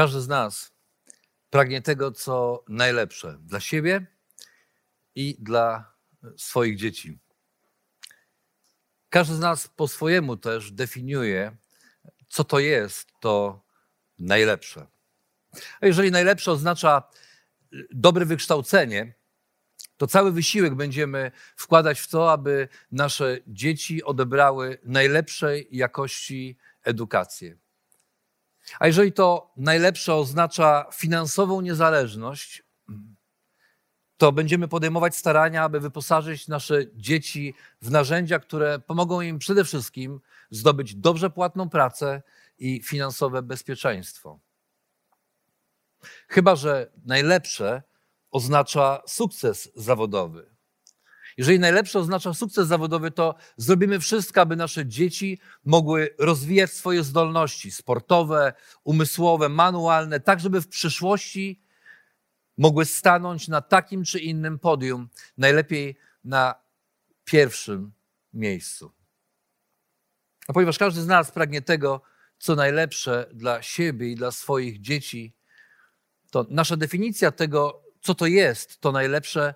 Każdy z nas pragnie tego, co najlepsze dla siebie i dla swoich dzieci. Każdy z nas po swojemu też definiuje, co to jest to najlepsze. A jeżeli najlepsze oznacza dobre wykształcenie, to cały wysiłek będziemy wkładać w to, aby nasze dzieci odebrały najlepszej jakości edukację. A jeżeli to najlepsze oznacza finansową niezależność, to będziemy podejmować starania, aby wyposażyć nasze dzieci w narzędzia, które pomogą im przede wszystkim zdobyć dobrze płatną pracę i finansowe bezpieczeństwo. Chyba, że najlepsze oznacza sukces zawodowy. Jeżeli najlepsze oznacza sukces zawodowy, to zrobimy wszystko, aby nasze dzieci mogły rozwijać swoje zdolności sportowe, umysłowe, manualne, tak żeby w przyszłości mogły stanąć na takim czy innym podium, najlepiej na pierwszym miejscu. A ponieważ każdy z nas pragnie tego, co najlepsze dla siebie i dla swoich dzieci, to nasza definicja tego, co to jest to najlepsze,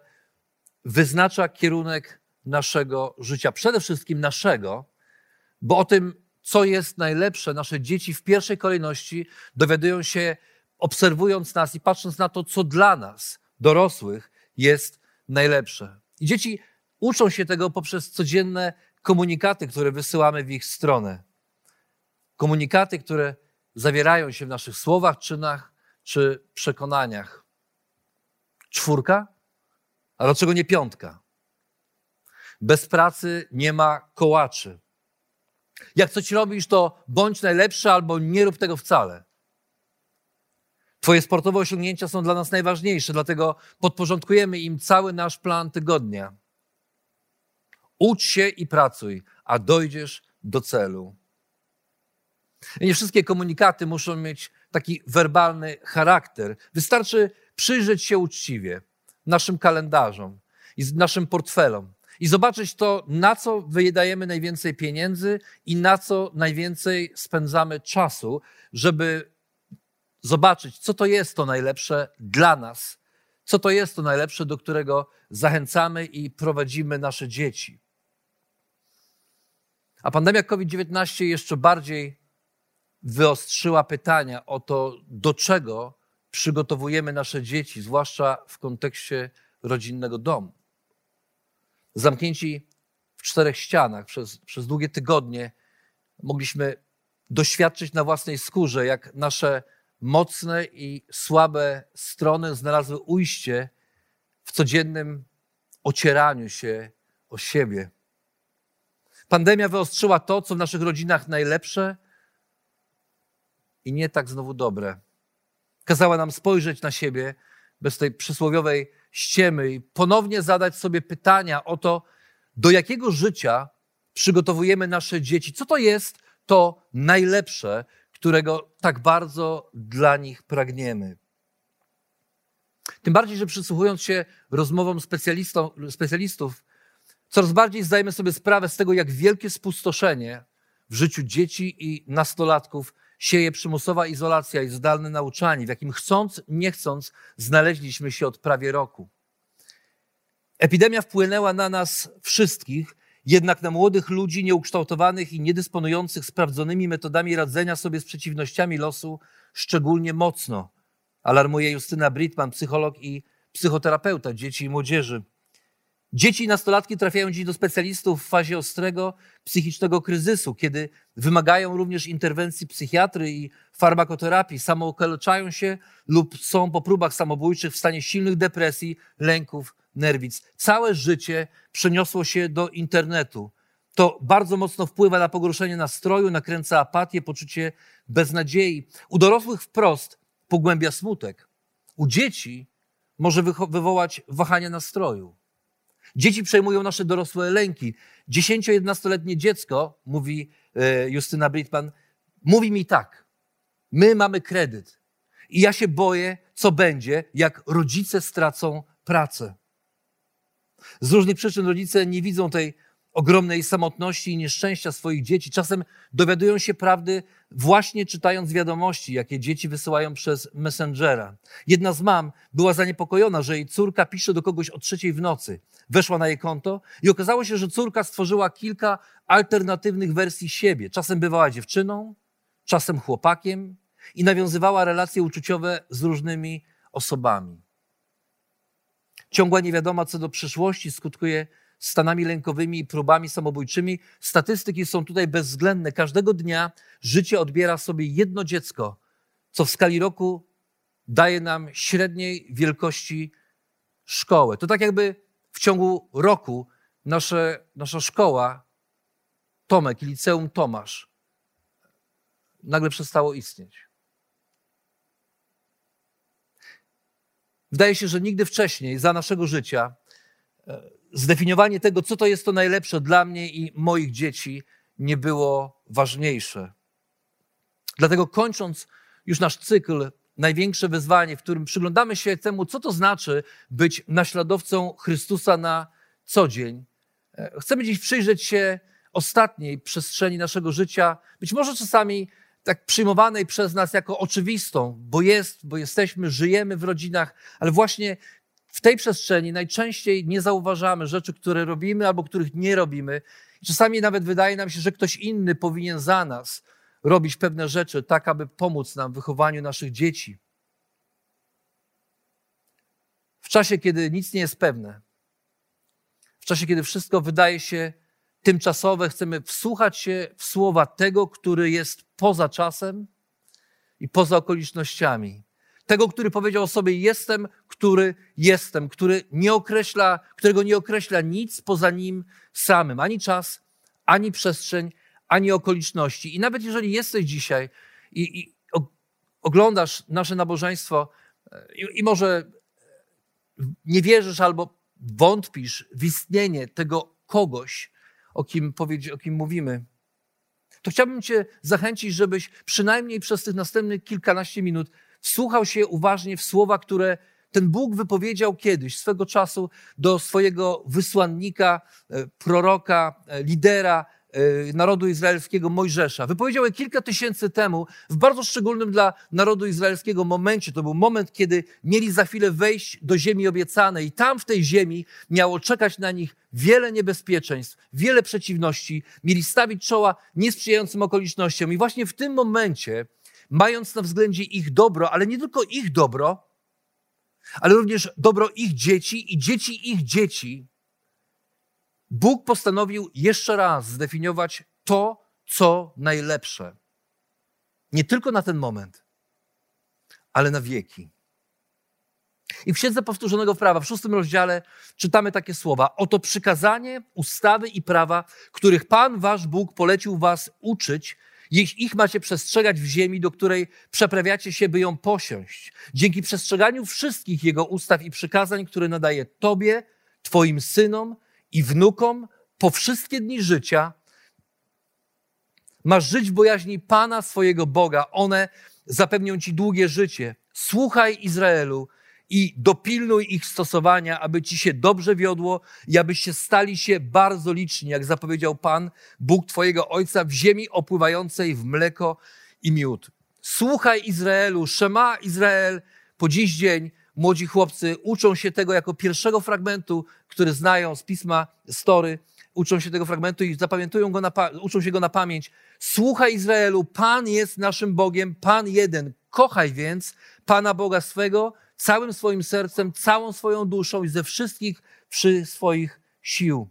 wyznacza kierunek naszego życia, przede wszystkim naszego, bo o tym, co jest najlepsze, nasze dzieci w pierwszej kolejności dowiadują się, obserwując nas i patrząc na to, co dla nas, dorosłych, jest najlepsze. I dzieci uczą się tego poprzez codzienne komunikaty, które wysyłamy w ich stronę. Komunikaty, które zawierają się w naszych słowach, czynach czy przekonaniach. Czwórka? A dlaczego nie piątka? Bez pracy nie ma kołaczy. Jak coś robisz, to bądź najlepszy albo nie rób tego wcale. Twoje sportowe osiągnięcia są dla nas najważniejsze, dlatego podporządkujemy im cały nasz plan tygodnia. Ucz się i pracuj, a dojdziesz do celu. I nie wszystkie komunikaty muszą mieć taki werbalny charakter. Wystarczy przyjrzeć się uczciwie naszym kalendarzom i naszym portfelom i zobaczyć to, na co wydajemy najwięcej pieniędzy i na co najwięcej spędzamy czasu, żeby zobaczyć, co to jest to najlepsze dla nas, co to jest to najlepsze, do którego zachęcamy i prowadzimy nasze dzieci. A pandemia COVID-19 jeszcze bardziej wyostrzyła pytania o to, do czego przygotowujemy nasze dzieci, zwłaszcza w kontekście rodzinnego domu. Zamknięci w czterech ścianach przez, przez długie tygodnie mogliśmy doświadczyć na własnej skórze, jak nasze mocne i słabe strony znalazły ujście w codziennym ocieraniu się o siebie. Pandemia wyostrzyła to, co w naszych rodzinach najlepsze i nie tak znowu dobre. Kazała nam spojrzeć na siebie bez tej przysłowiowej ściemy i ponownie zadać sobie pytania o to, do jakiego życia przygotowujemy nasze dzieci. Co to jest to najlepsze, którego tak bardzo dla nich pragniemy. Tym bardziej, że przysłuchując się rozmowom specjalistów, coraz bardziej zdajemy sobie sprawę z tego, jak wielkie spustoszenie w życiu dzieci i nastolatków sieje przymusowa izolacja i zdalne nauczanie, w jakim chcąc, nie chcąc, znaleźliśmy się od prawie roku. Epidemia wpłynęła na nas wszystkich jednak na młodych ludzi nieukształtowanych i niedysponujących sprawdzonymi metodami radzenia sobie z przeciwnościami losu szczególnie mocno, alarmuje Justyna Britman, psycholog i psychoterapeuta dzieci i młodzieży. Dzieci i nastolatki trafiają dziś do specjalistów w fazie ostrego psychicznego kryzysu, kiedy wymagają również interwencji psychiatry i farmakoterapii, samookaleczają się lub są po próbach samobójczych w stanie silnych depresji, lęków, nerwic. Całe życie przeniosło się do internetu To bardzo mocno wpływa na pogorszenie nastroju, nakręca apatię, poczucie beznadziei. U dorosłych wprost pogłębia smutek. U dzieci może wywołać wahania nastroju. Dzieci przejmują nasze dorosłe lęki. 10-11-letnie dziecko, mówi e, Justyna Britman, mówi mi tak: My mamy kredyt i ja się boję, co będzie, jak rodzice stracą pracę. Z różnych przyczyn rodzice nie widzą tej ogromnej samotności i nieszczęścia swoich dzieci. Czasem dowiadują się prawdy właśnie czytając wiadomości, jakie dzieci wysyłają przez Messengera. Jedna z mam była zaniepokojona, że jej córka pisze do kogoś o trzeciej w nocy. Weszła na jej konto i okazało się, że córka stworzyła kilka alternatywnych wersji siebie. Czasem bywała dziewczyną, czasem chłopakiem i nawiązywała relacje uczuciowe z różnymi osobami. Ciągła niewiadoma co do przyszłości skutkuje stanami lękowymi i próbami samobójczymi. Statystyki są tutaj bezwzględne. Każdego dnia życie odbiera sobie jedno dziecko, co w skali roku daje nam średniej wielkości szkołę. To tak jakby w ciągu roku nasze, nasza szkoła, Tomek i liceum Tomasz, nagle przestało istnieć. Wydaje się, że nigdy wcześniej za naszego życia e, zdefiniowanie tego, co to jest to najlepsze dla mnie i moich dzieci, nie było ważniejsze. Dlatego kończąc już nasz cykl, największe wyzwanie, w którym przyglądamy się temu, co to znaczy być naśladowcą Chrystusa na co dzień, e, chcemy dziś przyjrzeć się ostatniej przestrzeni naszego życia, być może czasami tak przyjmowanej przez nas jako oczywistą, bo jest, bo jesteśmy, żyjemy w rodzinach, ale właśnie w tej przestrzeni najczęściej nie zauważamy rzeczy, które robimy albo których nie robimy. Czasami nawet wydaje nam się, że ktoś inny powinien za nas robić pewne rzeczy, tak aby pomóc nam w wychowaniu naszych dzieci. W czasie, kiedy nic nie jest pewne, w czasie, kiedy wszystko wydaje się tymczasowe, chcemy wsłuchać się w słowa tego, który jest poza czasem i poza okolicznościami. Tego, który powiedział o sobie jestem, który jestem, który nie określa, którego nie określa nic poza nim samym, ani czas, ani przestrzeń, ani okoliczności. I nawet jeżeli jesteś dzisiaj i, i oglądasz nasze nabożeństwo e, i, i może nie wierzysz albo wątpisz w istnienie tego kogoś, o kim, o kim mówimy, to chciałbym Cię zachęcić, żebyś przynajmniej przez tych następnych kilkanaście minut wsłuchał się uważnie w słowa, które ten Bóg wypowiedział kiedyś, swego czasu, do swojego wysłannika, e, proroka, e, lidera, E, narodu izraelskiego Mojżesza. Wypowiedział je kilka tysięcy temu, w bardzo szczególnym dla narodu izraelskiego momencie. To był moment, kiedy mieli za chwilę wejść do ziemi obiecanej, i tam w tej ziemi miało czekać na nich wiele niebezpieczeństw, wiele przeciwności, mieli stawić czoła niesprzyjającym okolicznościom. I właśnie w tym momencie, mając na względzie ich dobro, ale nie tylko ich dobro, ale również dobro ich dzieci i dzieci ich dzieci, Bóg postanowił jeszcze raz zdefiniować to, co najlepsze. Nie tylko na ten moment, ale na wieki. I w Księdze Powtórzonego Prawa, w szóstym rozdziale, czytamy takie słowa. Oto przykazanie, ustawy i prawa, których Pan, wasz Bóg, polecił was uczyć, jeśli ich macie przestrzegać w ziemi, do której przeprawiacie się, by ją posiąść. Dzięki przestrzeganiu wszystkich Jego ustaw i przykazań, które nadaje Tobie, Twoim synom i wnukom po wszystkie dni życia. Masz żyć w bojaźni Pana swojego Boga. One zapewnią ci długie życie. Słuchaj Izraelu i dopilnuj ich stosowania, aby ci się dobrze wiodło i abyście stali się bardzo liczni, jak zapowiedział Pan, Bóg Twojego Ojca, w ziemi opływającej w mleko i miód. Słuchaj Izraelu, Szema Izrael, po dziś dzień młodzi chłopcy uczą się tego jako pierwszego fragmentu, który znają z pisma Story, uczą się tego fragmentu i zapamiętują go na, uczą się go na pamięć. Słuchaj Izraelu, Pan jest naszym Bogiem, Pan jeden. Kochaj więc Pana Boga swego całym swoim sercem, całą swoją duszą i ze wszystkich przy swoich sił.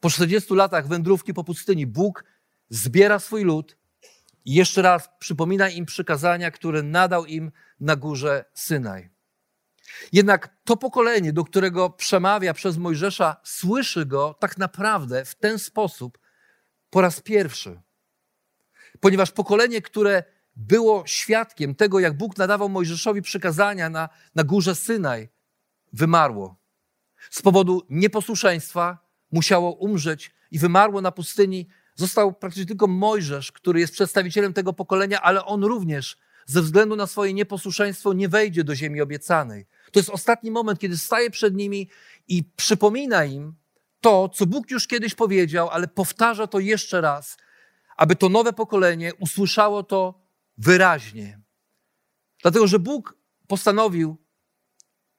Po 40 latach wędrówki po pustyni Bóg zbiera swój lud, i jeszcze raz przypomina im przykazania, które nadał im na górze Synaj. Jednak to pokolenie, do którego przemawia przez Mojżesza, słyszy go tak naprawdę w ten sposób po raz pierwszy. Ponieważ pokolenie, które było świadkiem tego, jak Bóg nadawał Mojżeszowi przykazania na, na górze Synaj, wymarło. Z powodu nieposłuszeństwa musiało umrzeć i wymarło na pustyni. Został praktycznie tylko Mojżesz, który jest przedstawicielem tego pokolenia, ale on również ze względu na swoje nieposłuszeństwo nie wejdzie do ziemi obiecanej. To jest ostatni moment, kiedy staje przed nimi i przypomina im to, co Bóg już kiedyś powiedział, ale powtarza to jeszcze raz, aby to nowe pokolenie usłyszało to wyraźnie. Dlatego, że Bóg postanowił,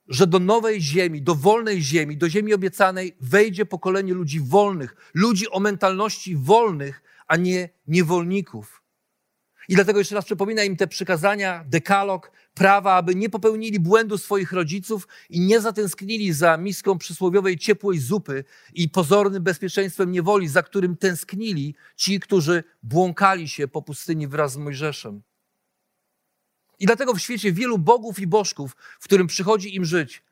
że do nowej ziemi, do wolnej ziemi, do ziemi obiecanej wejdzie pokolenie ludzi wolnych, ludzi o mentalności wolnych, a nie niewolników. I dlatego jeszcze raz przypomina im te przykazania, dekalog, prawa, aby nie popełnili błędu swoich rodziców i nie zatęsknili za miską przysłowiowej ciepłej zupy i pozornym bezpieczeństwem niewoli, za którym tęsknili ci, którzy błąkali się po pustyni wraz z Mojżeszem. I dlatego w świecie wielu bogów i bożków, w którym przychodzi im żyć,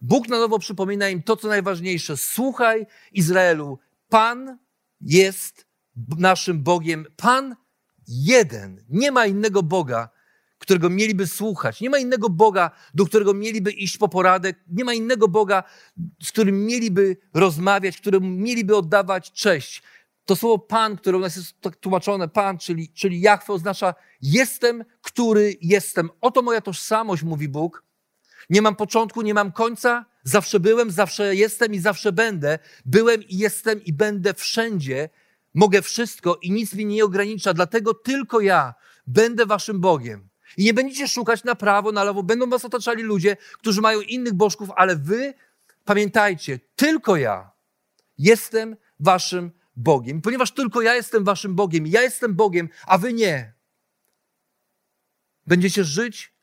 Bóg na nowo przypomina im to, co najważniejsze. Słuchaj, Izraelu, Pan jest naszym Bogiem. Pan jeden. Nie ma innego Boga, którego mieliby słuchać. Nie ma innego Boga, do którego mieliby iść po poradek. Nie ma innego Boga, z którym mieliby rozmawiać, któremu mieliby oddawać cześć. To słowo Pan, które u nas jest tak tłumaczone, Pan, czyli, czyli Jachwę, oznacza jestem, który jestem. Oto moja tożsamość, mówi Bóg. Nie mam początku, nie mam końca. Zawsze byłem, zawsze jestem i zawsze będę. Byłem i jestem i będę wszędzie. Mogę wszystko i nic mi nie ogranicza, dlatego tylko ja będę waszym Bogiem. I nie będziecie szukać na prawo, na lewo, będą was otaczali ludzie, którzy mają innych bożków, ale wy pamiętajcie, tylko ja jestem waszym Bogiem. Ponieważ tylko ja jestem waszym Bogiem, ja jestem Bogiem, a wy nie. Będziecie żyć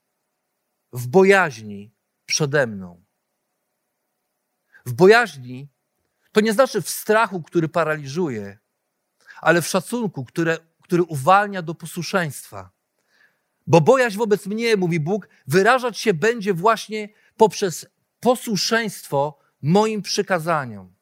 w bojaźni przede mną. W bojaźni to nie znaczy w strachu, który paraliżuje, ale w szacunku, które, który uwalnia do posłuszeństwa. Bo bojaźń wobec mnie, mówi Bóg, wyrażać się będzie właśnie poprzez posłuszeństwo moim przykazaniom.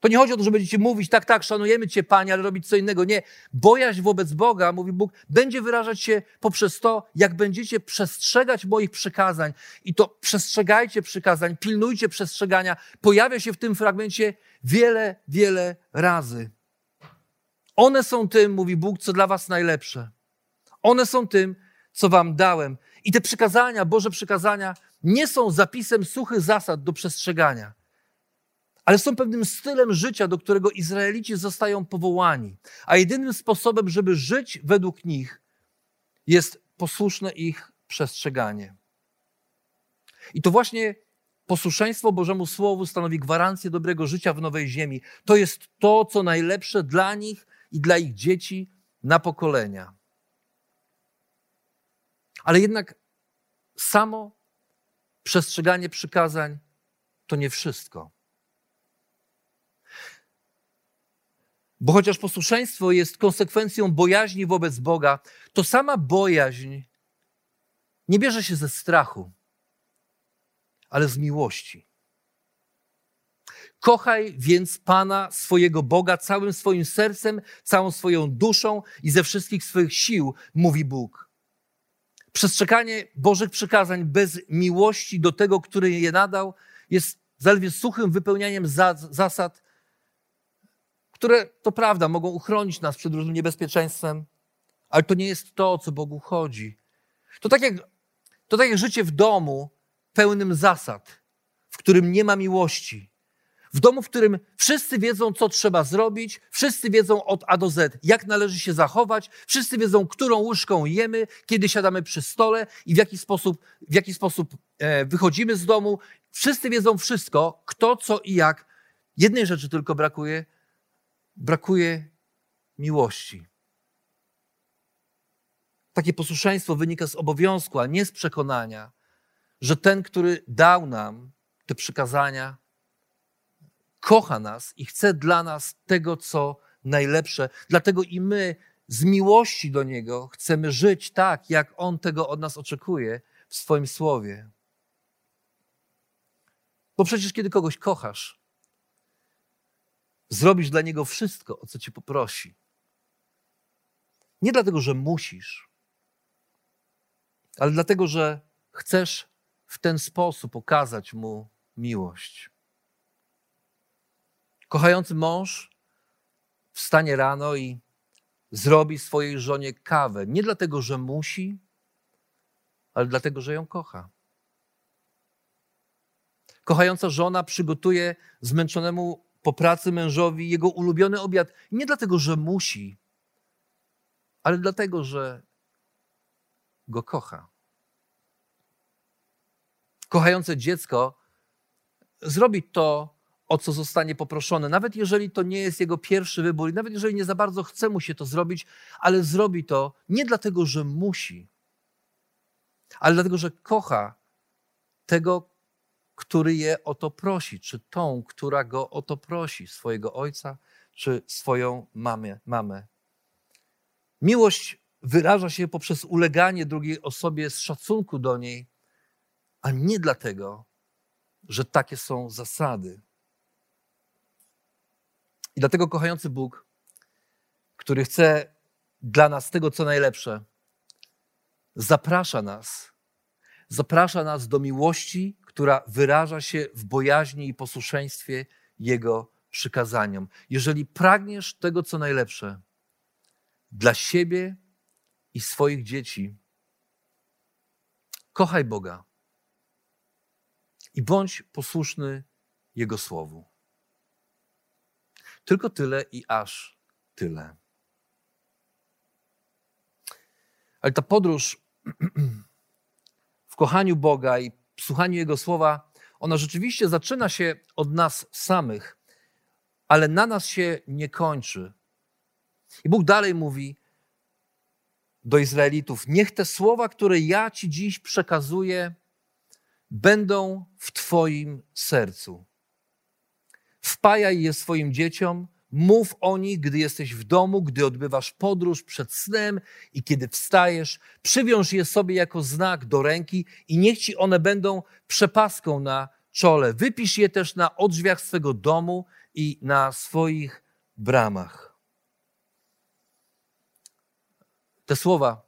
To nie chodzi o to, że będziecie mówić, tak, tak, szanujemy Cię, Panie, ale robić co innego. Nie. Bojaźń wobec Boga, mówi Bóg, będzie wyrażać się poprzez to, jak będziecie przestrzegać moich przykazań. I to przestrzegajcie przykazań, pilnujcie przestrzegania. Pojawia się w tym fragmencie wiele, wiele razy. One są tym, mówi Bóg, co dla Was najlepsze. One są tym, co Wam dałem. I te przykazania, Boże przykazania, nie są zapisem suchych zasad do przestrzegania ale są pewnym stylem życia, do którego Izraelici zostają powołani. A jedynym sposobem, żeby żyć według nich, jest posłuszne ich przestrzeganie. I to właśnie posłuszeństwo Bożemu Słowu stanowi gwarancję dobrego życia w nowej ziemi. To jest to, co najlepsze dla nich i dla ich dzieci na pokolenia. Ale jednak samo przestrzeganie przykazań to nie wszystko. Bo chociaż posłuszeństwo jest konsekwencją bojaźni wobec Boga, to sama bojaźń nie bierze się ze strachu, ale z miłości. Kochaj więc Pana, swojego Boga, całym swoim sercem, całą swoją duszą i ze wszystkich swoich sił, mówi Bóg. Przestrzeganie Bożych przykazań bez miłości do tego, który je nadał, jest zaledwie suchym wypełnianiem zasad, które to prawda mogą uchronić nas przed różnym niebezpieczeństwem, ale to nie jest to, o co Bogu chodzi. To tak jak, to tak jak życie w domu pełnym zasad, w którym nie ma miłości. W domu, w którym wszyscy wiedzą, co trzeba zrobić, wszyscy wiedzą od A do Z, jak należy się zachować, wszyscy wiedzą, którą łyżką jemy, kiedy siadamy przy stole i w jaki sposób, w jaki sposób e, wychodzimy z domu. Wszyscy wiedzą wszystko, kto, co i jak. Jednej rzeczy tylko brakuje, brakuje miłości. Takie posłuszeństwo wynika z obowiązku, a nie z przekonania, że ten, który dał nam te przykazania, kocha nas i chce dla nas tego, co najlepsze. Dlatego i my z miłości do Niego chcemy żyć tak, jak On tego od nas oczekuje w swoim słowie. Bo przecież kiedy kogoś kochasz, zrobisz dla niego wszystko, o co cię poprosi. Nie dlatego, że musisz, ale dlatego, że chcesz w ten sposób okazać mu miłość. Kochający mąż wstanie rano i zrobi swojej żonie kawę. Nie dlatego, że musi, ale dlatego, że ją kocha. Kochająca żona przygotuje zmęczonemu po pracy mężowi jego ulubiony obiad. Nie dlatego, że musi, ale dlatego, że go kocha. Kochające dziecko zrobi to, o co zostanie poproszone, nawet jeżeli to nie jest jego pierwszy wybór, i nawet jeżeli nie za bardzo chce mu się to zrobić, ale zrobi to nie dlatego, że musi, ale dlatego, że kocha tego, który je o to prosi, czy tą, która go o to prosi, swojego ojca, czy swoją mamę. mamę. Miłość wyraża się poprzez uleganie drugiej osobie z szacunku do niej, a nie dlatego, że takie są zasady. I dlatego kochający Bóg, który chce dla nas tego, co najlepsze, zaprasza nas, zaprasza nas do miłości, która wyraża się w bojaźni i posłuszeństwie Jego przykazaniom. Jeżeli pragniesz tego, co najlepsze dla siebie i swoich dzieci, kochaj Boga i bądź posłuszny Jego słowu. Tylko tyle i aż tyle. Ale ta podróż w kochaniu Boga i słuchaniu Jego słowa, ona rzeczywiście zaczyna się od nas samych, ale na nas się nie kończy. I Bóg dalej mówi do Izraelitów: Niech te słowa, które ja Ci dziś przekazuję, będą w Twoim sercu. Wpajaj je swoim dzieciom, mów o nich, gdy jesteś w domu, gdy odbywasz podróż przed snem i kiedy wstajesz. Przywiąż je sobie jako znak do ręki i niech ci one będą przepaską na czole. Wypisz je też na odrzwiach swego domu i na swoich bramach. Te słowa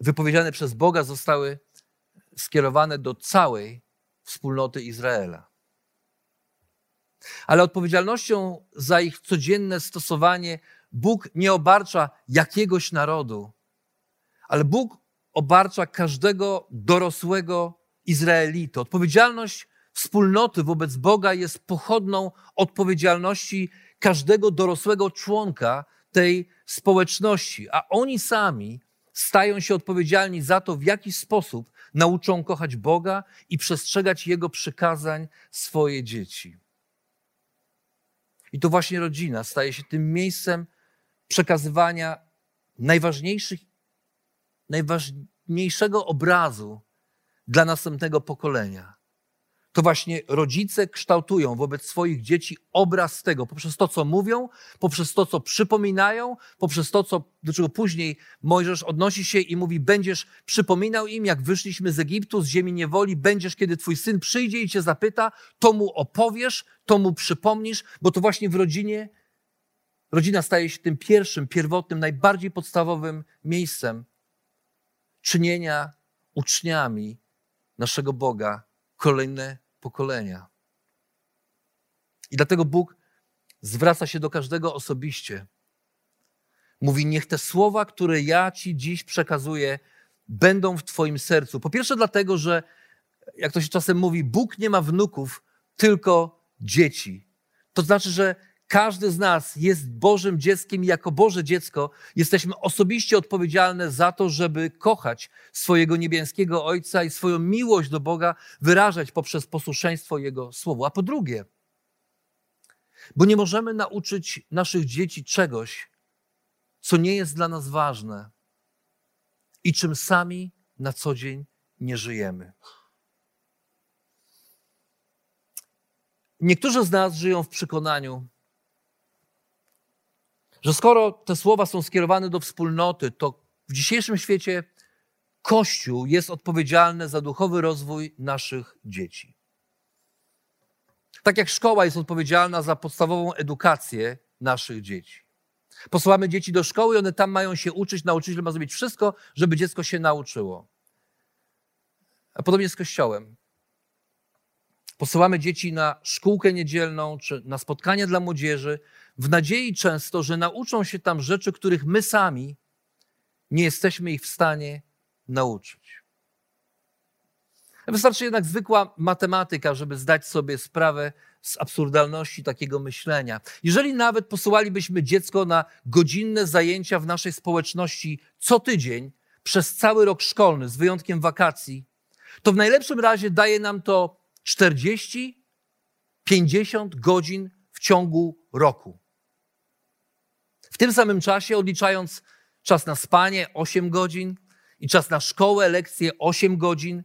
wypowiedziane przez Boga zostały skierowane do całej wspólnoty Izraela. Ale odpowiedzialnością za ich codzienne stosowanie Bóg nie obarcza jakiegoś narodu, ale Bóg obarcza każdego dorosłego Izraelita. Odpowiedzialność wspólnoty wobec Boga jest pochodną odpowiedzialności każdego dorosłego członka tej społeczności, a oni sami stają się odpowiedzialni za to, w jaki sposób nauczą kochać Boga i przestrzegać Jego przykazań swoje dzieci. I to właśnie rodzina staje się tym miejscem przekazywania najważniejszych, najważniejszego obrazu dla następnego pokolenia. To właśnie rodzice kształtują wobec swoich dzieci obraz tego, poprzez to, co mówią, poprzez to, co przypominają, poprzez to, co, do czego później Mojżesz odnosi się i mówi: Będziesz przypominał im, jak wyszliśmy z Egiptu, z ziemi niewoli, będziesz, kiedy twój syn przyjdzie i cię zapyta, to mu opowiesz, to mu przypomnisz, bo to właśnie w rodzinie rodzina staje się tym pierwszym, pierwotnym, najbardziej podstawowym miejscem czynienia uczniami naszego Boga. Kolejne pokolenia. I dlatego Bóg zwraca się do każdego osobiście. Mówi: Niech te słowa, które ja Ci dziś przekazuję, będą w Twoim sercu. Po pierwsze, dlatego, że, jak to się czasem mówi, Bóg nie ma wnuków, tylko dzieci. To znaczy, że każdy z nas jest Bożym dzieckiem i jako Boże dziecko jesteśmy osobiście odpowiedzialne za to, żeby kochać swojego niebieskiego Ojca i swoją miłość do Boga wyrażać poprzez posłuszeństwo Jego Słowu. A po drugie, bo nie możemy nauczyć naszych dzieci czegoś, co nie jest dla nas ważne i czym sami na co dzień nie żyjemy. Niektórzy z nas żyją w przekonaniu, że skoro te słowa są skierowane do wspólnoty, to w dzisiejszym świecie Kościół jest odpowiedzialny za duchowy rozwój naszych dzieci. Tak jak szkoła jest odpowiedzialna za podstawową edukację naszych dzieci. Posyłamy dzieci do szkoły i one tam mają się uczyć, nauczyciel ma zrobić wszystko, żeby dziecko się nauczyło. A podobnie z kościołem. Posyłamy dzieci na szkółkę niedzielną czy na spotkania dla młodzieży, w nadziei często, że nauczą się tam rzeczy, których my sami nie jesteśmy ich w stanie nauczyć. Wystarczy jednak zwykła matematyka, żeby zdać sobie sprawę z absurdalności takiego myślenia. Jeżeli nawet posyłalibyśmy dziecko na godzinne zajęcia w naszej społeczności co tydzień przez cały rok szkolny, z wyjątkiem wakacji, to w najlepszym razie daje nam to 40, 50 godzin w ciągu roku. W tym samym czasie, odliczając czas na spanie 8 godzin i czas na szkołę, lekcje 8 godzin,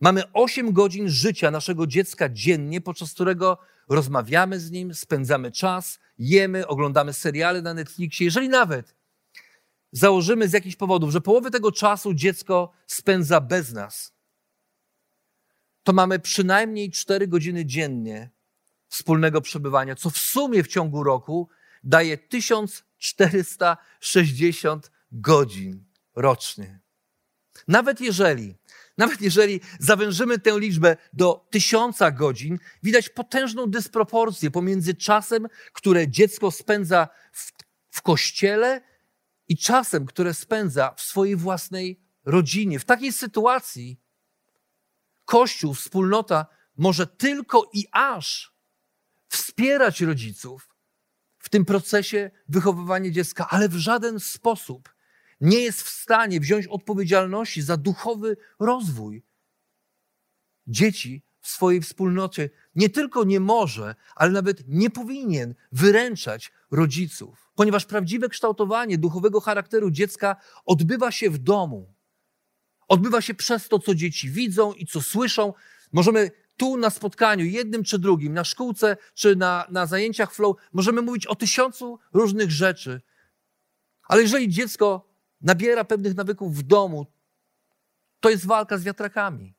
mamy 8 godzin życia naszego dziecka dziennie, podczas którego rozmawiamy z nim, spędzamy czas, jemy, oglądamy seriale na Netflixie. Jeżeli nawet założymy z jakichś powodów, że połowę tego czasu dziecko spędza bez nas, to mamy przynajmniej 4 godziny dziennie wspólnego przebywania, co w sumie w ciągu roku daje 1460 godzin rocznie. Nawet jeżeli, nawet jeżeli zawężymy tę liczbę do tysiąca godzin, widać potężną dysproporcję pomiędzy czasem, które dziecko spędza w, w kościele i czasem, które spędza w swojej własnej rodzinie. W takiej sytuacji Kościół, wspólnota może tylko i aż wspierać rodziców tym procesie wychowywania dziecka, ale w żaden sposób nie jest w stanie wziąć odpowiedzialności za duchowy rozwój dzieci w swojej wspólnocie. Nie tylko nie może, ale nawet nie powinien wyręczać rodziców, ponieważ prawdziwe kształtowanie duchowego charakteru dziecka odbywa się w domu. Odbywa się przez to, co dzieci widzą i co słyszą. Możemy tu na spotkaniu, jednym czy drugim, na szkółce czy na, na zajęciach flow, możemy mówić o tysiącu różnych rzeczy. Ale jeżeli dziecko nabiera pewnych nawyków w domu, to jest walka z wiatrakami.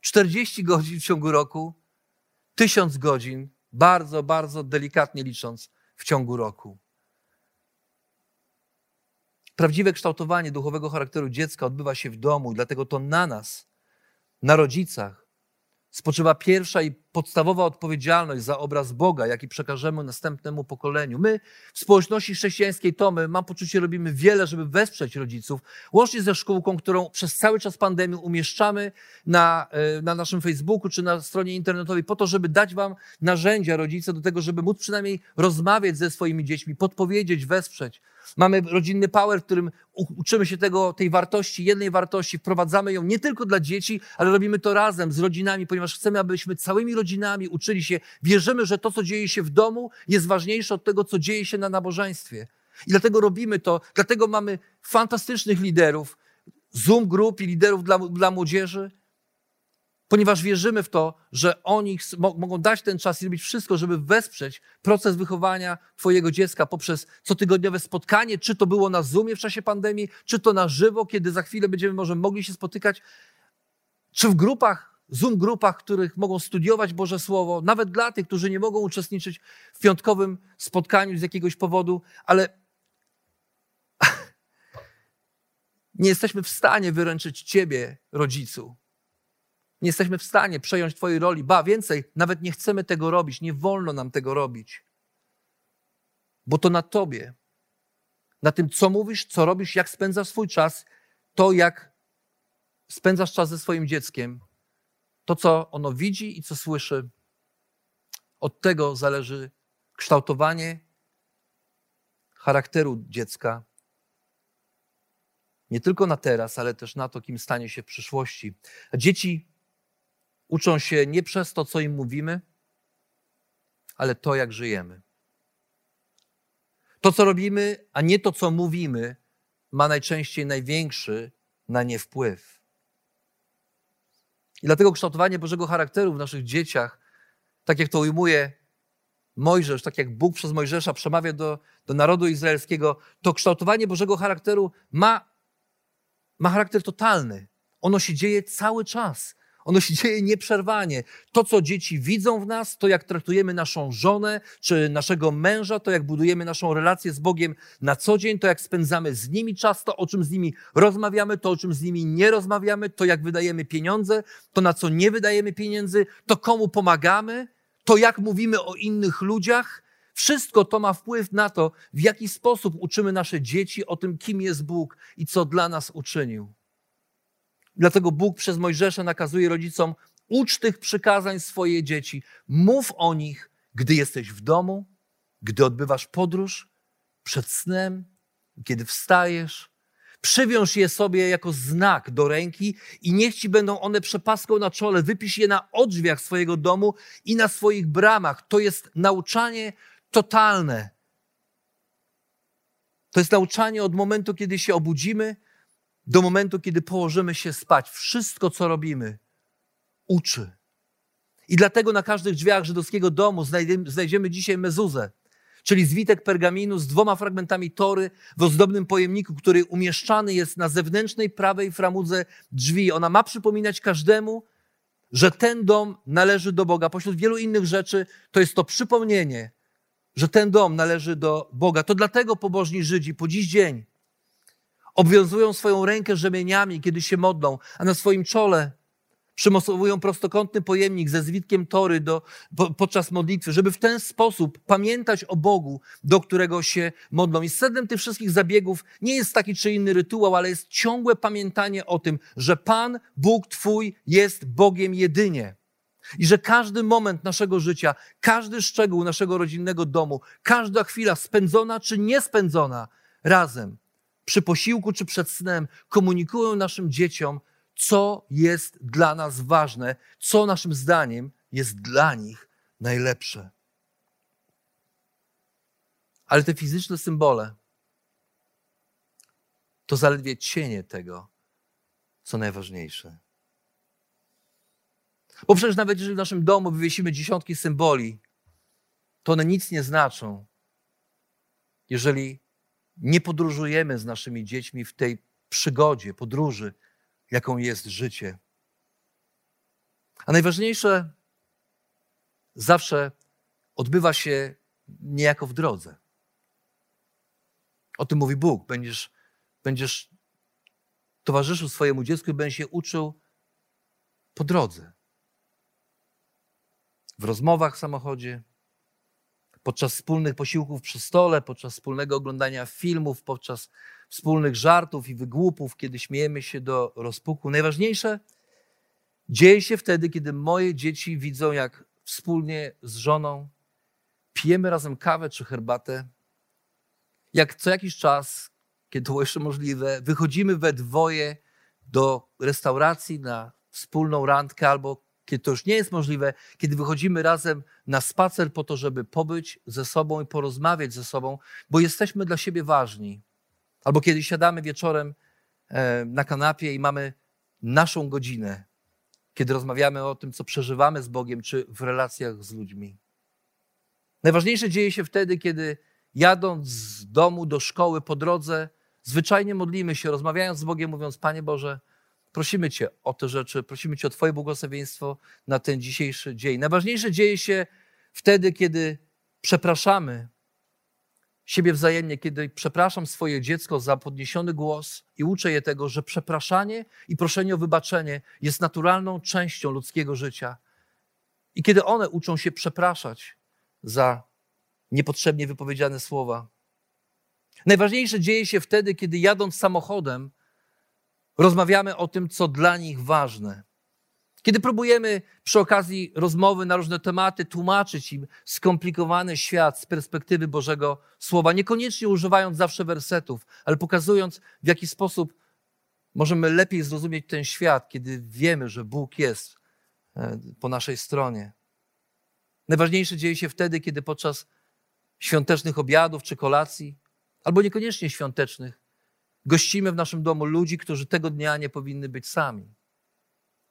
40 godzin w ciągu roku, 1000 godzin, bardzo, bardzo delikatnie licząc, w ciągu roku. Prawdziwe kształtowanie duchowego charakteru dziecka odbywa się w domu, dlatego to na nas, na rodzicach, spoczywa pierwsza i podstawowa odpowiedzialność za obraz Boga, jaki przekażemy następnemu pokoleniu. My w społeczności chrześcijańskiej Tomy, mam poczucie, robimy wiele, żeby wesprzeć rodziców, łącznie ze szkółką, którą przez cały czas pandemii umieszczamy na, e, na naszym Facebooku czy na stronie internetowej, po to, żeby dać Wam narzędzia, rodzice, do tego, żeby móc przynajmniej rozmawiać ze swoimi dziećmi, podpowiedzieć, wesprzeć. Mamy rodzinny power, w którym uczymy się tego, tej wartości, jednej wartości, wprowadzamy ją nie tylko dla dzieci, ale robimy to razem z rodzinami, ponieważ chcemy, abyśmy całymi rodzinami uczyli się. Wierzymy, że to, co dzieje się w domu, jest ważniejsze od tego, co dzieje się na nabożeństwie. I dlatego robimy to, dlatego mamy fantastycznych liderów, Zoom grup i liderów dla, dla młodzieży, ponieważ wierzymy w to, że oni mogą dać ten czas i robić wszystko, żeby wesprzeć proces wychowania Twojego dziecka poprzez cotygodniowe spotkanie, czy to było na Zoomie w czasie pandemii, czy to na żywo, kiedy za chwilę będziemy może mogli się spotykać, czy w grupach, Zoom grupach, których mogą studiować Boże Słowo, nawet dla tych, którzy nie mogą uczestniczyć w piątkowym spotkaniu z jakiegoś powodu, ale nie jesteśmy w stanie wyręczyć Ciebie, rodzicu, nie jesteśmy w stanie przejąć Twojej roli. Ba, więcej, nawet nie chcemy tego robić, nie wolno nam tego robić. Bo to na Tobie, na tym, co mówisz, co robisz, jak spędzasz swój czas, to jak spędzasz czas ze swoim dzieckiem, to, co ono widzi i co słyszy, od tego zależy kształtowanie charakteru dziecka. Nie tylko na teraz, ale też na to, kim stanie się w przyszłości. Dzieci Uczą się nie przez to, co im mówimy, ale to, jak żyjemy. To, co robimy, a nie to, co mówimy, ma najczęściej największy na nie wpływ. I dlatego kształtowanie Bożego charakteru w naszych dzieciach, tak jak to ujmuje Mojżesz, tak jak Bóg przez Mojżesza przemawia do, do narodu izraelskiego, to kształtowanie Bożego charakteru ma, ma charakter totalny. Ono się dzieje cały czas Ono się dzieje nieprzerwanie. To, co dzieci widzą w nas, to jak traktujemy naszą żonę czy naszego męża, to jak budujemy naszą relację z Bogiem na co dzień, to jak spędzamy z nimi czas, to o czym z nimi rozmawiamy, to o czym z nimi nie rozmawiamy, to jak wydajemy pieniądze, to na co nie wydajemy pieniędzy, to komu pomagamy, to jak mówimy o innych ludziach. Wszystko to ma wpływ na to, w jaki sposób uczymy nasze dzieci o tym, kim jest Bóg i co dla nas uczynił. Dlatego Bóg przez Mojżesza nakazuje rodzicom: ucz tych przykazań swoje dzieci, mów o nich, gdy jesteś w domu, gdy odbywasz podróż, przed snem, kiedy wstajesz. Przywiąż je sobie jako znak do ręki i niech ci będą one przepaską na czole. Wypisz je na odrzwiach swojego domu i na swoich bramach. To jest nauczanie totalne. To jest nauczanie od momentu, kiedy się obudzimy, do momentu, kiedy położymy się spać. Wszystko, co robimy, uczy. I dlatego na każdych drzwiach żydowskiego domu znajdziemy dzisiaj mezuzę, czyli zwitek pergaminu z dwoma fragmentami tory w ozdobnym pojemniku, który umieszczany jest na zewnętrznej prawej framudze drzwi. Ona ma przypominać każdemu, że ten dom należy do Boga. Pośród wielu innych rzeczy to jest to przypomnienie, że ten dom należy do Boga. To dlatego pobożni Żydzi po dziś dzień Obwiązują swoją rękę rzemieniami, kiedy się modlą, a na swoim czole przymocowują prostokątny pojemnik ze zwitkiem tory do, po, podczas modlitwy, żeby w ten sposób pamiętać o Bogu, do którego się modlą. I sednem tych wszystkich zabiegów nie jest taki czy inny rytuał, ale jest ciągłe pamiętanie o tym, że Pan, Bóg Twój jest Bogiem jedynie. I że każdy moment naszego życia, każdy szczegół naszego rodzinnego domu, każda chwila spędzona czy niespędzona razem przy posiłku czy przed snem komunikują naszym dzieciom, co jest dla nas ważne, co naszym zdaniem jest dla nich najlepsze. Ale te fizyczne symbole to zaledwie cienie tego, co najważniejsze. Bo przecież nawet jeżeli w naszym domu wywiesimy dziesiątki symboli, to one nic nie znaczą, jeżeli nie podróżujemy z naszymi dziećmi w tej przygodzie, podróży, jaką jest życie. A najważniejsze zawsze odbywa się niejako w drodze. O tym mówi Bóg. Będziesz, będziesz towarzyszył swojemu dziecku i będziesz się uczył po drodze. W rozmowach w samochodzie, podczas wspólnych posiłków przy stole, podczas wspólnego oglądania filmów, podczas wspólnych żartów i wygłupów, kiedy śmiejemy się do rozpuku. Najważniejsze dzieje się wtedy, kiedy moje dzieci widzą, jak wspólnie z żoną pijemy razem kawę czy herbatę, jak co jakiś czas, kiedy to jeszcze możliwe, wychodzimy we dwoje do restauracji na wspólną randkę albo kiedy to już nie jest możliwe, kiedy wychodzimy razem na spacer po to, żeby pobyć ze sobą i porozmawiać ze sobą, bo jesteśmy dla siebie ważni. Albo kiedy siadamy wieczorem e, na kanapie i mamy naszą godzinę, kiedy rozmawiamy o tym, co przeżywamy z Bogiem, czy w relacjach z ludźmi. Najważniejsze dzieje się wtedy, kiedy jadąc z domu do szkoły po drodze, zwyczajnie modlimy się, rozmawiając z Bogiem, mówiąc: Panie Boże, Prosimy Cię o te rzeczy, prosimy Cię o Twoje błogosławieństwo na ten dzisiejszy dzień. Najważniejsze dzieje się wtedy, kiedy przepraszamy siebie wzajemnie, kiedy przepraszam swoje dziecko za podniesiony głos i uczę je tego, że przepraszanie i proszenie o wybaczenie jest naturalną częścią ludzkiego życia. I kiedy one uczą się przepraszać za niepotrzebnie wypowiedziane słowa. Najważniejsze dzieje się wtedy, kiedy jadąc samochodem, Rozmawiamy o tym, co dla nich ważne. Kiedy próbujemy przy okazji rozmowy na różne tematy tłumaczyć im skomplikowany świat z perspektywy Bożego Słowa, niekoniecznie używając zawsze wersetów, ale pokazując, w jaki sposób możemy lepiej zrozumieć ten świat, kiedy wiemy, że Bóg jest e, po naszej stronie. Najważniejsze dzieje się wtedy, kiedy podczas świątecznych obiadów czy kolacji, albo niekoniecznie świątecznych, Gościmy w naszym domu ludzi, którzy tego dnia nie powinny być sami.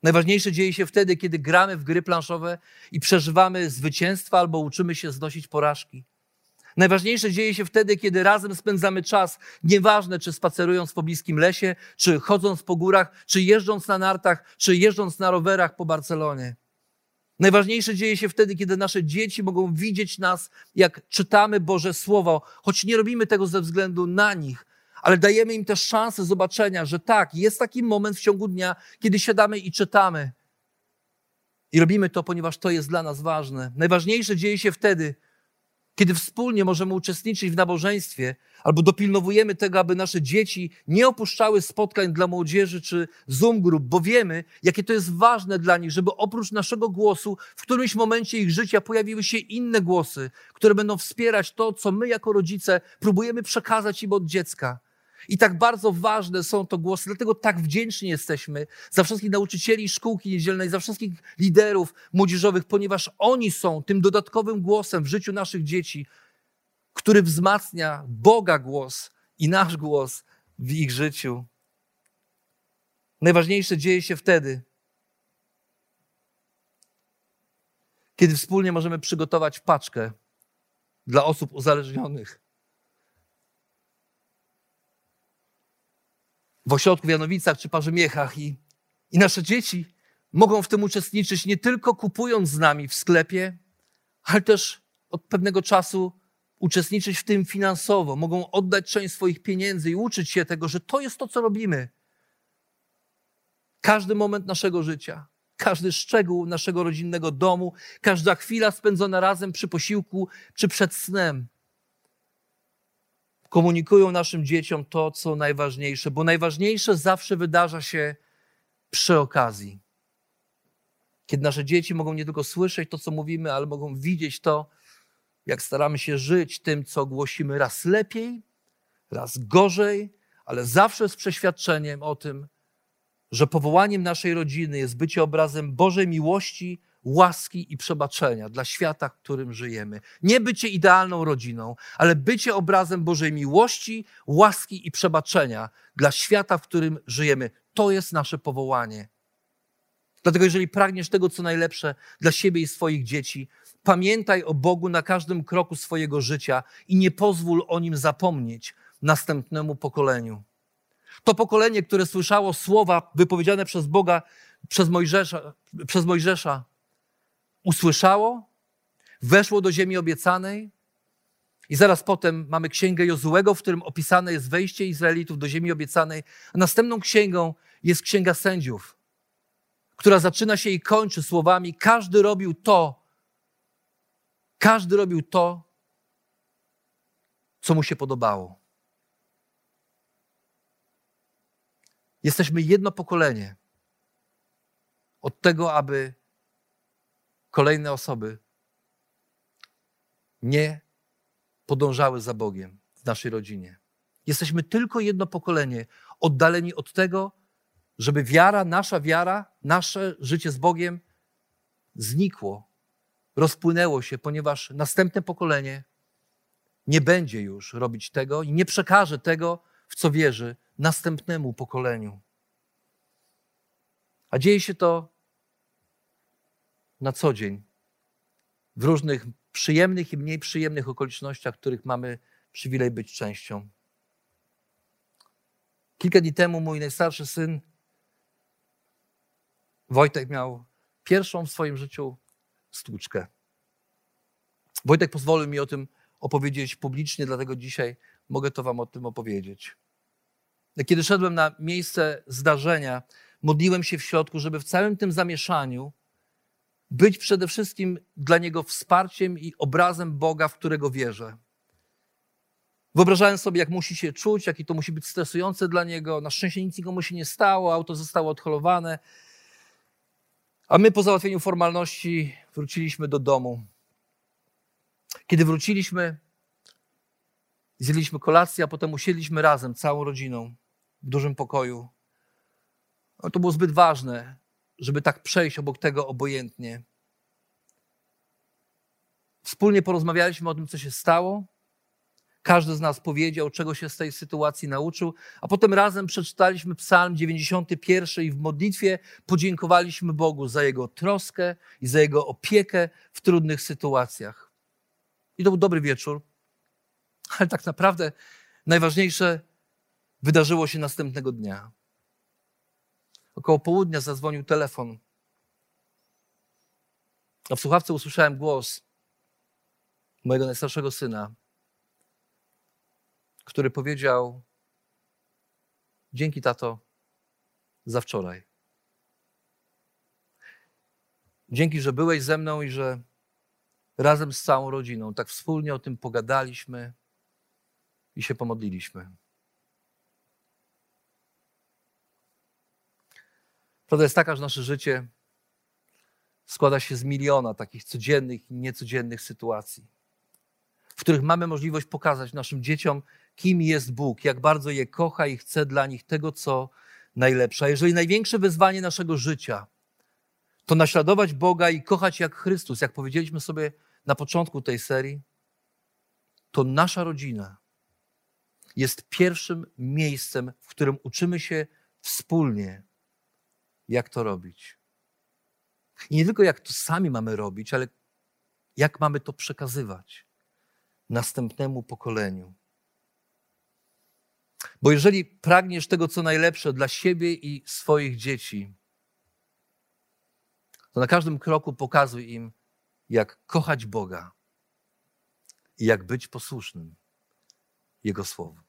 Najważniejsze dzieje się wtedy, kiedy gramy w gry planszowe i przeżywamy zwycięstwa albo uczymy się znosić porażki. Najważniejsze dzieje się wtedy, kiedy razem spędzamy czas, nieważne czy spacerując po bliskim lesie, czy chodząc po górach, czy jeżdżąc na nartach, czy jeżdżąc na rowerach po Barcelonie. Najważniejsze dzieje się wtedy, kiedy nasze dzieci mogą widzieć nas, jak czytamy Boże Słowo, choć nie robimy tego ze względu na nich, ale dajemy im też szansę zobaczenia, że tak, jest taki moment w ciągu dnia, kiedy siadamy i czytamy. I robimy to, ponieważ to jest dla nas ważne. Najważniejsze dzieje się wtedy, kiedy wspólnie możemy uczestniczyć w nabożeństwie, albo dopilnowujemy tego, aby nasze dzieci nie opuszczały spotkań dla młodzieży czy Zoom grup, bo wiemy, jakie to jest ważne dla nich, żeby oprócz naszego głosu w którymś momencie ich życia pojawiły się inne głosy, które będą wspierać to, co my jako rodzice próbujemy przekazać im od dziecka. I tak bardzo ważne są to głosy, dlatego tak wdzięczni jesteśmy za wszystkich nauczycieli szkółki niedzielnej, za wszystkich liderów młodzieżowych, ponieważ oni są tym dodatkowym głosem w życiu naszych dzieci, który wzmacnia Boga głos i nasz głos w ich życiu. Najważniejsze dzieje się wtedy, kiedy wspólnie możemy przygotować paczkę dla osób uzależnionych w ośrodku w Janowicach czy Parzymiechach i, i nasze dzieci mogą w tym uczestniczyć nie tylko kupując z nami w sklepie, ale też od pewnego czasu uczestniczyć w tym finansowo, mogą oddać część swoich pieniędzy i uczyć się tego, że to jest to, co robimy. Każdy moment naszego życia, każdy szczegół naszego rodzinnego domu, każda chwila spędzona razem przy posiłku czy przed snem komunikują naszym dzieciom to, co najważniejsze, bo najważniejsze zawsze wydarza się przy okazji. Kiedy nasze dzieci mogą nie tylko słyszeć to, co mówimy, ale mogą widzieć to, jak staramy się żyć tym, co głosimy raz lepiej, raz gorzej, ale zawsze z przeświadczeniem o tym, że powołaniem naszej rodziny jest bycie obrazem Bożej miłości łaski i przebaczenia dla świata, w którym żyjemy. Nie bycie idealną rodziną, ale bycie obrazem Bożej miłości, łaski i przebaczenia dla świata, w którym żyjemy. To jest nasze powołanie. Dlatego, jeżeli pragniesz tego, co najlepsze dla siebie i swoich dzieci, pamiętaj o Bogu na każdym kroku swojego życia i nie pozwól o nim zapomnieć następnemu pokoleniu. To pokolenie, które słyszało słowa wypowiedziane przez Boga, przez Mojżesza, przez Mojżesza usłyszało, weszło do ziemi obiecanej. I zaraz potem mamy księgę Jozułego, w którym opisane jest wejście Izraelitów do ziemi obiecanej. A następną księgą jest księga sędziów, która zaczyna się i kończy słowami: Każdy robił to, każdy robił to, co mu się podobało. Jesteśmy jedno pokolenie od tego, aby kolejne osoby nie podążały za Bogiem w naszej rodzinie. Jesteśmy tylko jedno pokolenie oddaleni od tego, żeby wiara, nasza wiara, nasze życie z Bogiem znikło, rozpłynęło się, ponieważ następne pokolenie nie będzie już robić tego i nie przekaże tego, w co wierzy, następnemu pokoleniu. A dzieje się to na co dzień, w różnych przyjemnych i mniej przyjemnych okolicznościach, których mamy przywilej być częścią. Kilka dni temu mój najstarszy syn Wojtek miał pierwszą w swoim życiu stłuczkę. Wojtek pozwolił mi o tym opowiedzieć publicznie, dlatego dzisiaj mogę to Wam o tym opowiedzieć. Kiedy szedłem na miejsce zdarzenia, modliłem się w środku, żeby w całym tym zamieszaniu być przede wszystkim dla niego wsparciem i obrazem Boga, w którego wierzę. Wyobrażałem sobie, jak musi się czuć, jaki to musi być stresujące dla niego. Na szczęście nic nikomu się nie stało, auto zostało odholowane. A my po załatwieniu formalności wróciliśmy do domu. Kiedy wróciliśmy, zjedliśmy kolację, a potem usiedliśmy razem, całą rodziną, w dużym pokoju. No, to było zbyt ważne, żeby tak przejść obok tego obojętnie. Wspólnie porozmawialiśmy o tym, co się stało. Każdy z nas powiedział, czego się z tej sytuacji nauczył, a potem razem przeczytaliśmy Psalm 91 i w modlitwie podziękowaliśmy Bogu za Jego troskę i za Jego opiekę w trudnych sytuacjach. I to był dobry wieczór. Ale tak naprawdę najważniejsze wydarzyło się następnego dnia. Około południa zadzwonił telefon. A w słuchawce usłyszałem głos mojego najstarszego syna, który powiedział: Dzięki, tato, za wczoraj. Dzięki, że byłeś ze mną i że razem z całą rodziną tak wspólnie o tym pogadaliśmy i się pomodliliśmy. Prawda jest taka, że nasze życie składa się z miliona takich codziennych i niecodziennych sytuacji, w których mamy możliwość pokazać naszym dzieciom, kim jest Bóg, jak bardzo je kocha i chce dla nich tego, co najlepsze. A jeżeli największe wyzwanie naszego życia to naśladować Boga i kochać jak Chrystus, jak powiedzieliśmy sobie na początku tej serii, to nasza rodzina jest pierwszym miejscem, w którym uczymy się wspólnie jak to robić. I nie tylko jak to sami mamy robić, ale jak mamy to przekazywać następnemu pokoleniu. Bo jeżeli pragniesz tego, co najlepsze dla siebie i swoich dzieci, to na każdym kroku pokazuj im, jak kochać Boga i jak być posłusznym Jego Słowu.